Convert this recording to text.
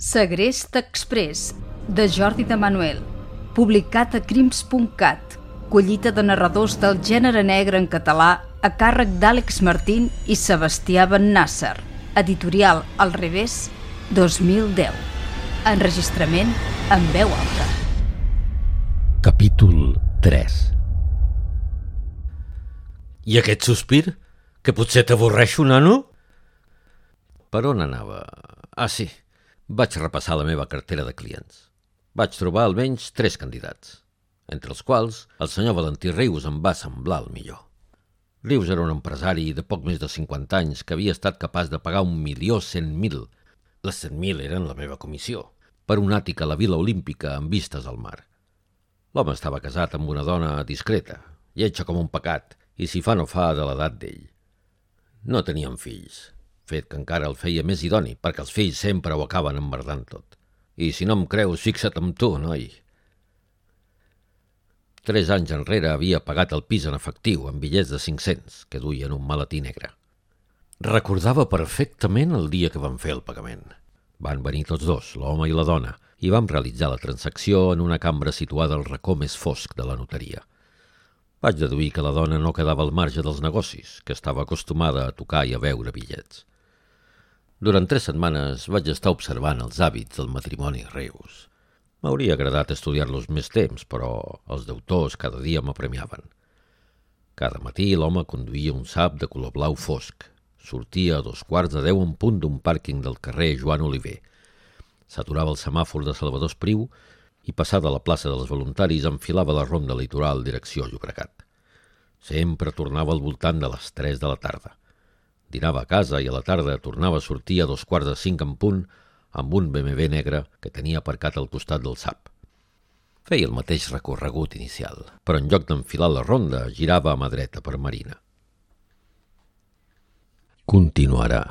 Segrest Express, de Jordi de Manuel, publicat a crims.cat, collita de narradors del gènere negre en català a càrrec d'Àlex Martín i Sebastià Ben Nasser, editorial Al revés, 2010. Enregistrament en veu alta. Capítol 3 I aquest sospir? Que potser t'avorreixo, nano? Per on anava? Ah, sí. Vaig repassar la meva cartera de clients. Vaig trobar almenys tres candidats, entre els quals el senyor Valentí Rius em va semblar el millor. Rius era un empresari de poc més de 50 anys que havia estat capaç de pagar un milió cent mil. Les cent mil eren la meva comissió, per un àtic a la Vila Olímpica amb vistes al mar. L'home estava casat amb una dona discreta, lletja com un pecat, i si fa no fa de l'edat d'ell. No tenien fills, fet que encara el feia més idoni, perquè els fills sempre ho acaben emmerdant tot. I si no em creus, fixa't amb tu, noi. Tres anys enrere havia pagat el pis en efectiu, amb bitllets de 500, que duia en un maletí negre. Recordava perfectament el dia que van fer el pagament. Van venir tots dos, l'home i la dona, i vam realitzar la transacció en una cambra situada al racó més fosc de la notaria. Vaig deduir que la dona no quedava al marge dels negocis, que estava acostumada a tocar i a veure bitllets. Durant tres setmanes vaig estar observant els hàbits del matrimoni Reus. M'hauria agradat estudiar-los més temps, però els deutors cada dia m'apremiaven. Cada matí l'home conduïa un sap de color blau fosc. Sortia a dos quarts de deu en punt d'un pàrquing del carrer Joan Oliver. S'aturava el semàfor de Salvador Espriu i passada la plaça dels voluntaris enfilava la ronda litoral direcció Llobregat. Sempre tornava al voltant de les 3 de la tarda. Dinava a casa i a la tarda tornava a sortir a dos quarts de cinc en punt amb un BMW negre que tenia aparcat al costat del SAP. Feia el mateix recorregut inicial, però en lloc d'enfilar la ronda girava a mà dreta per Marina. Continuarà.